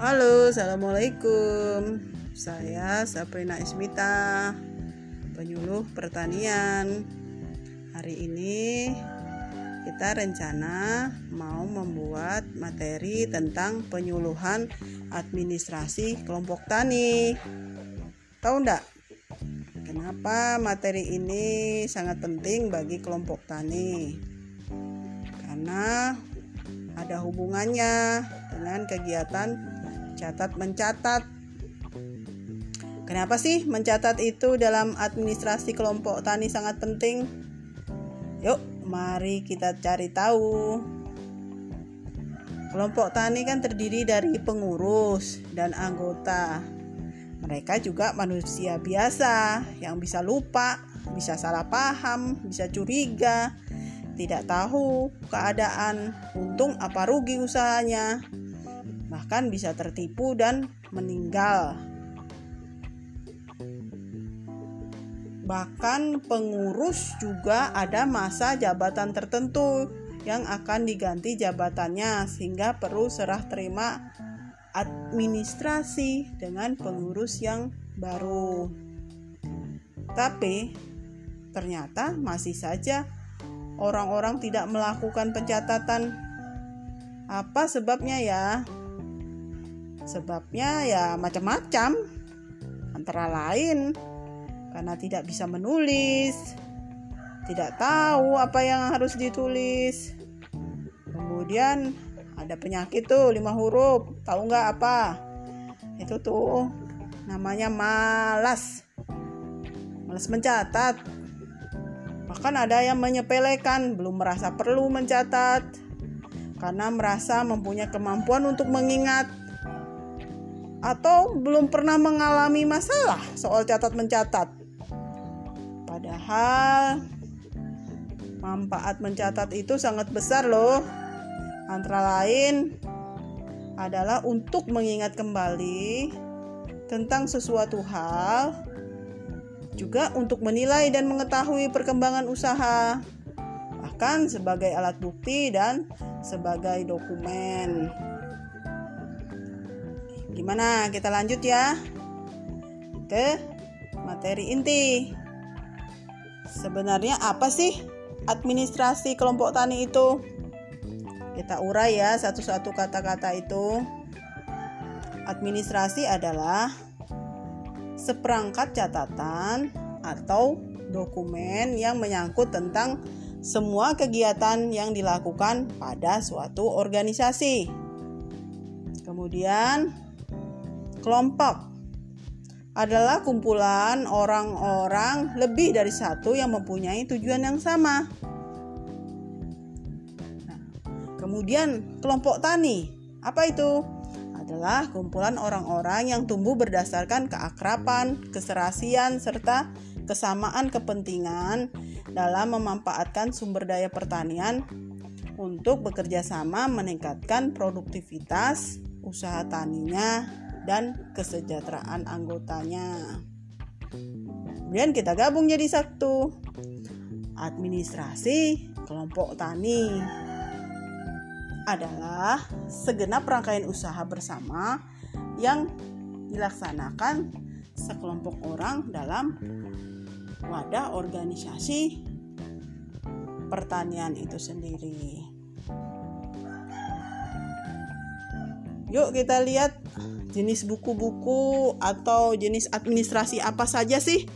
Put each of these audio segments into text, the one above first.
Halo, Assalamualaikum Saya Sabrina Ismita Penyuluh Pertanian Hari ini kita rencana mau membuat materi tentang penyuluhan administrasi kelompok tani Tahu enggak? Kenapa materi ini sangat penting bagi kelompok tani? Karena ada hubungannya dengan kegiatan catat mencatat. Kenapa sih mencatat itu dalam administrasi kelompok tani sangat penting? Yuk, mari kita cari tahu. Kelompok tani kan terdiri dari pengurus dan anggota. Mereka juga manusia biasa yang bisa lupa, bisa salah paham, bisa curiga, tidak tahu keadaan, untung apa rugi usahanya, bahkan bisa tertipu dan meninggal. Bahkan pengurus juga ada masa jabatan tertentu yang akan diganti jabatannya sehingga perlu serah terima administrasi dengan pengurus yang baru. Tapi ternyata masih saja orang-orang tidak melakukan pencatatan. Apa sebabnya ya? Sebabnya ya macam-macam. Antara lain karena tidak bisa menulis, tidak tahu apa yang harus ditulis. Kemudian ada penyakit tuh lima huruf, tahu nggak apa? Itu tuh namanya malas. Malas mencatat. Bahkan ada yang menyepelekan, belum merasa perlu mencatat karena merasa mempunyai kemampuan untuk mengingat atau belum pernah mengalami masalah soal catat mencatat. Padahal manfaat mencatat itu sangat besar loh. Antara lain adalah untuk mengingat kembali tentang sesuatu hal, juga untuk menilai dan mengetahui perkembangan usaha, bahkan sebagai alat bukti dan sebagai dokumen. Gimana? Kita lanjut ya ke materi inti. Sebenarnya apa sih administrasi kelompok tani itu? Kita urai ya satu-satu kata-kata itu. Administrasi adalah seperangkat catatan atau dokumen yang menyangkut tentang semua kegiatan yang dilakukan pada suatu organisasi. Kemudian, Kelompok adalah kumpulan orang-orang lebih dari satu yang mempunyai tujuan yang sama. Nah, kemudian, kelompok tani apa itu? Adalah kumpulan orang-orang yang tumbuh berdasarkan keakraban, keserasian, serta kesamaan kepentingan dalam memanfaatkan sumber daya pertanian untuk bekerja sama meningkatkan produktivitas usaha taninya dan kesejahteraan anggotanya. Kemudian kita gabung jadi satu. Administrasi kelompok tani adalah segenap rangkaian usaha bersama yang dilaksanakan sekelompok orang dalam wadah organisasi pertanian itu sendiri. Yuk kita lihat jenis buku-buku atau jenis administrasi apa saja sih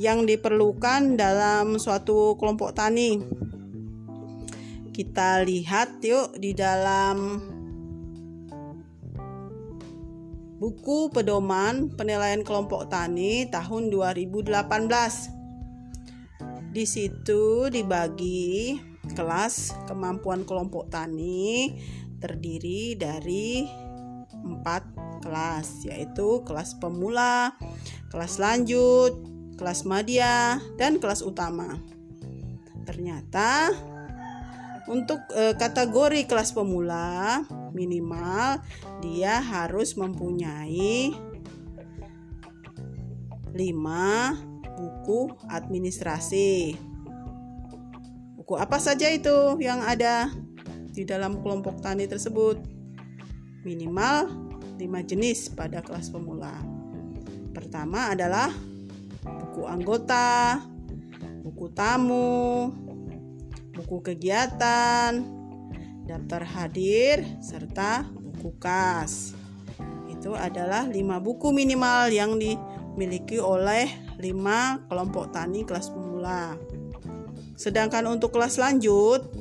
yang diperlukan dalam suatu kelompok tani. Kita lihat yuk di dalam buku pedoman penilaian kelompok tani tahun 2018. Di situ dibagi kelas kemampuan kelompok tani terdiri dari empat kelas yaitu kelas pemula, kelas lanjut, kelas media, dan kelas utama. Ternyata untuk e, kategori kelas pemula minimal dia harus mempunyai 5 buku administrasi. Buku apa saja itu yang ada di dalam kelompok tani tersebut? Minimal lima jenis pada kelas pemula. Pertama adalah buku anggota, buku tamu, buku kegiatan, daftar hadir, serta buku kas. Itu adalah lima buku minimal yang dimiliki oleh lima kelompok tani kelas pemula. Sedangkan untuk kelas lanjut,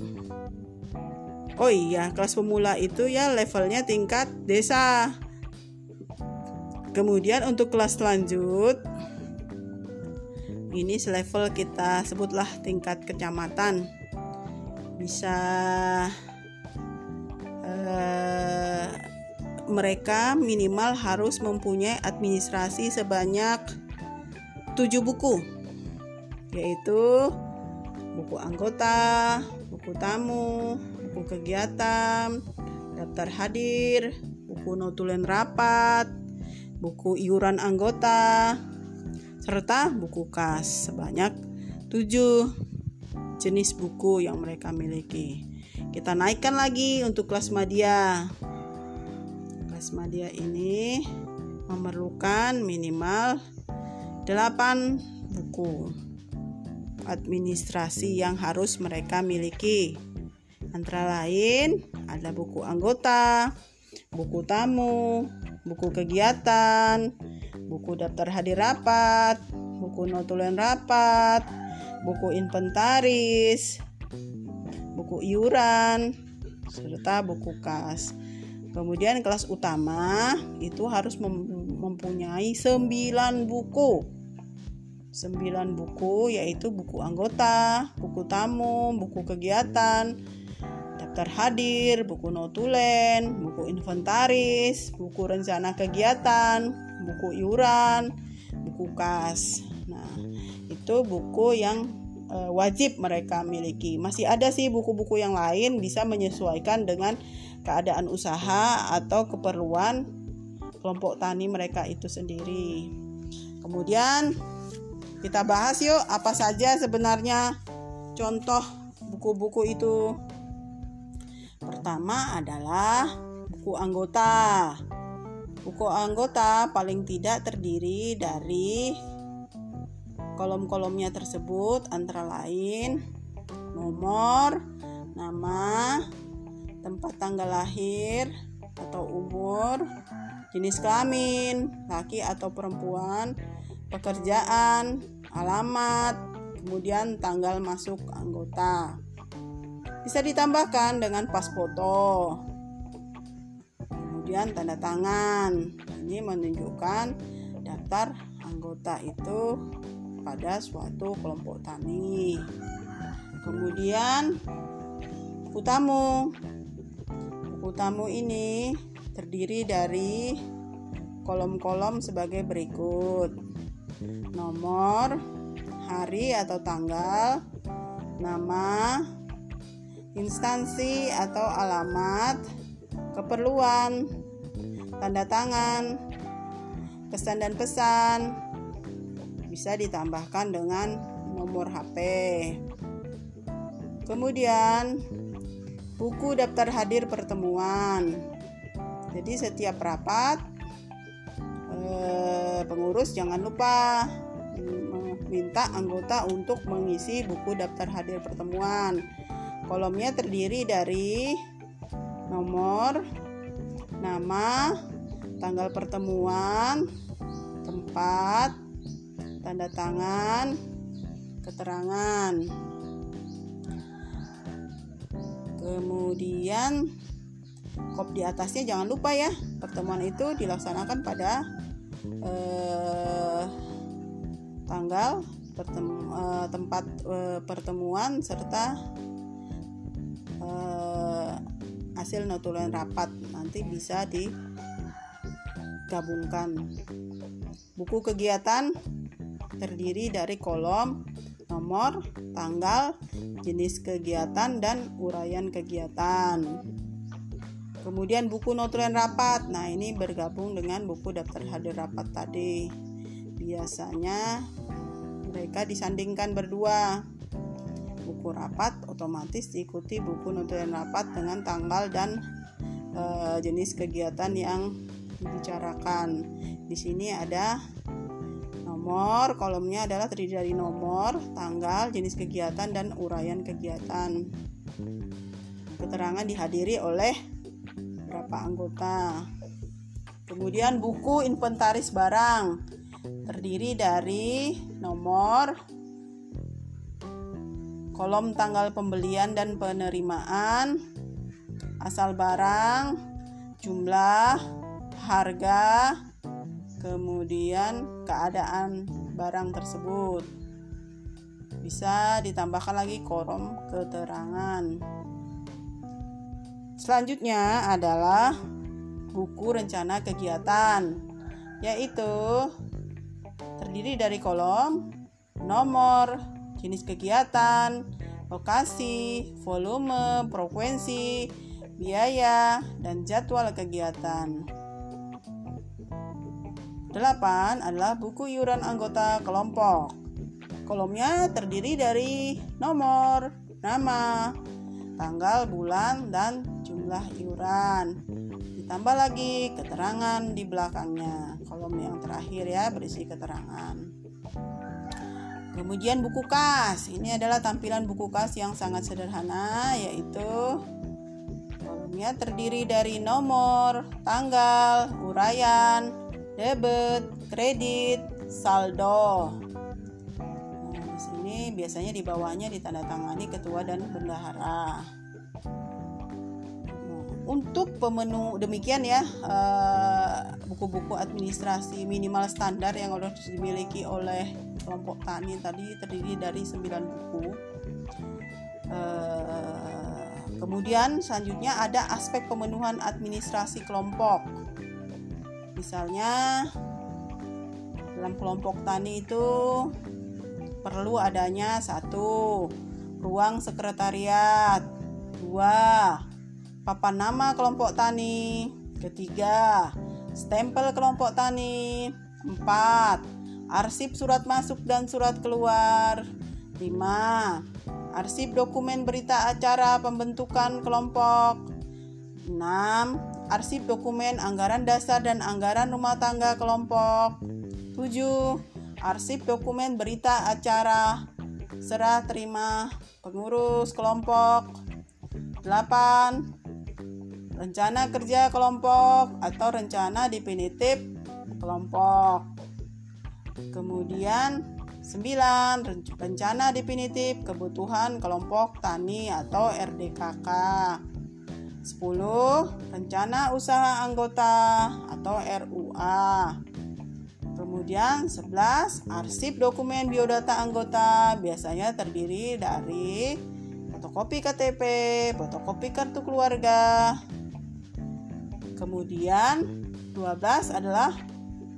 oh iya, kelas pemula itu ya levelnya tingkat desa. Kemudian untuk kelas lanjut, ini selevel kita sebutlah tingkat kecamatan. Bisa eh, mereka minimal harus mempunyai administrasi sebanyak 7 buku, yaitu buku anggota, buku tamu, kegiatan, daftar hadir, buku notulen rapat, buku iuran anggota, serta buku kas sebanyak 7 jenis buku yang mereka miliki. Kita naikkan lagi untuk kelas media. Kelas media ini memerlukan minimal 8 buku administrasi yang harus mereka miliki. Antara lain ada buku anggota, buku tamu, buku kegiatan, buku daftar hadir rapat, buku notulen rapat, buku inventaris, buku iuran, serta buku kas. Kemudian kelas utama itu harus mempunyai 9 buku 9 buku yaitu buku anggota, buku tamu, buku kegiatan, daftar hadir, buku notulen, buku inventaris, buku rencana kegiatan, buku iuran, buku kas. Nah, itu buku yang e, wajib mereka miliki. Masih ada sih buku-buku yang lain bisa menyesuaikan dengan keadaan usaha atau keperluan kelompok tani mereka itu sendiri. Kemudian kita bahas yuk apa saja sebenarnya contoh buku-buku itu. Pertama adalah buku anggota. Buku anggota paling tidak terdiri dari kolom-kolomnya tersebut antara lain nomor, nama, tempat tanggal lahir atau umur, jenis kelamin, laki atau perempuan, pekerjaan, alamat, kemudian tanggal masuk anggota. Bisa ditambahkan dengan pas foto. Kemudian tanda tangan. Ini menunjukkan daftar anggota itu pada suatu kelompok tani. Kemudian buku tamu. Buku tamu ini terdiri dari kolom-kolom sebagai berikut nomor, hari atau tanggal, nama, instansi atau alamat, keperluan, tanda tangan, pesan dan pesan bisa ditambahkan dengan nomor HP. Kemudian buku daftar hadir pertemuan. Jadi setiap rapat Eh, pengurus jangan lupa minta anggota untuk mengisi buku daftar hadir pertemuan. Kolomnya terdiri dari nomor, nama, tanggal pertemuan, tempat, tanda tangan, keterangan. Kemudian kop di atasnya jangan lupa ya, pertemuan itu dilaksanakan pada eh, tanggal pertemu, eh, tempat eh, pertemuan serta eh, hasil notulen rapat nanti bisa digabungkan buku kegiatan terdiri dari kolom nomor, tanggal, jenis kegiatan, dan uraian kegiatan. Kemudian buku notulen rapat. Nah, ini bergabung dengan buku daftar hadir rapat tadi. Biasanya mereka disandingkan berdua. Buku rapat otomatis diikuti buku notulen rapat dengan tanggal dan e, jenis kegiatan yang dibicarakan. Di sini ada nomor, kolomnya adalah terdiri dari nomor, tanggal, jenis kegiatan dan uraian kegiatan. Keterangan dihadiri oleh berapa anggota. Kemudian buku inventaris barang terdiri dari nomor, kolom tanggal pembelian dan penerimaan, asal barang, jumlah, harga, kemudian keadaan barang tersebut. Bisa ditambahkan lagi kolom keterangan. Selanjutnya adalah buku rencana kegiatan, yaitu terdiri dari kolom nomor, jenis kegiatan, lokasi, volume, frekuensi, biaya, dan jadwal kegiatan. 8 adalah buku iuran anggota kelompok. Kolomnya terdiri dari nomor, nama, tanggal, bulan, dan jumlah iuran. Ditambah lagi keterangan di belakangnya. Kolom yang terakhir ya berisi keterangan. Kemudian buku kas. Ini adalah tampilan buku kas yang sangat sederhana yaitu kolomnya terdiri dari nomor, tanggal, uraian, debit, kredit, saldo. Nah, di sini biasanya di bawahnya ditandatangani ketua dan bendahara. Untuk pemenu demikian ya eh, buku-buku administrasi minimal standar yang harus dimiliki oleh kelompok tani tadi terdiri dari 9 buku. Uh, kemudian selanjutnya ada aspek pemenuhan administrasi kelompok. Misalnya dalam kelompok tani itu perlu adanya satu ruang sekretariat, dua papan nama kelompok tani, ketiga stempel kelompok tani, empat arsip surat masuk dan surat keluar. 5. Arsip dokumen berita acara pembentukan kelompok. 6. Arsip dokumen anggaran dasar dan anggaran rumah tangga kelompok. 7. Arsip dokumen berita acara serah terima pengurus kelompok. 8. Rencana kerja kelompok atau rencana definitif kelompok. Kemudian 9. Rencana definitif kebutuhan kelompok tani atau RDKK. 10. Rencana usaha anggota atau RUA. Kemudian 11. Arsip dokumen biodata anggota biasanya terdiri dari fotokopi KTP, fotokopi kartu keluarga. Kemudian 12 adalah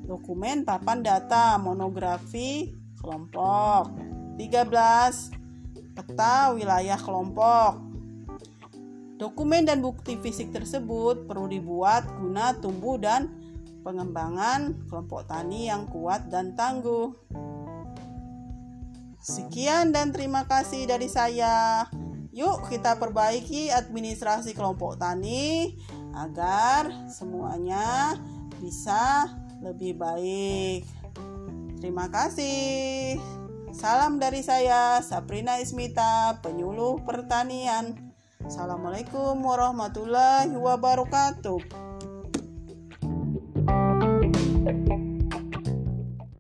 dokumen papan data monografi kelompok. 13. Peta wilayah kelompok. Dokumen dan bukti fisik tersebut perlu dibuat guna tumbuh dan pengembangan kelompok tani yang kuat dan tangguh. Sekian dan terima kasih dari saya. Yuk kita perbaiki administrasi kelompok tani agar semuanya bisa lebih baik. Terima kasih. Salam dari saya, Sabrina Ismita, penyuluh pertanian. Assalamualaikum warahmatullahi wabarakatuh.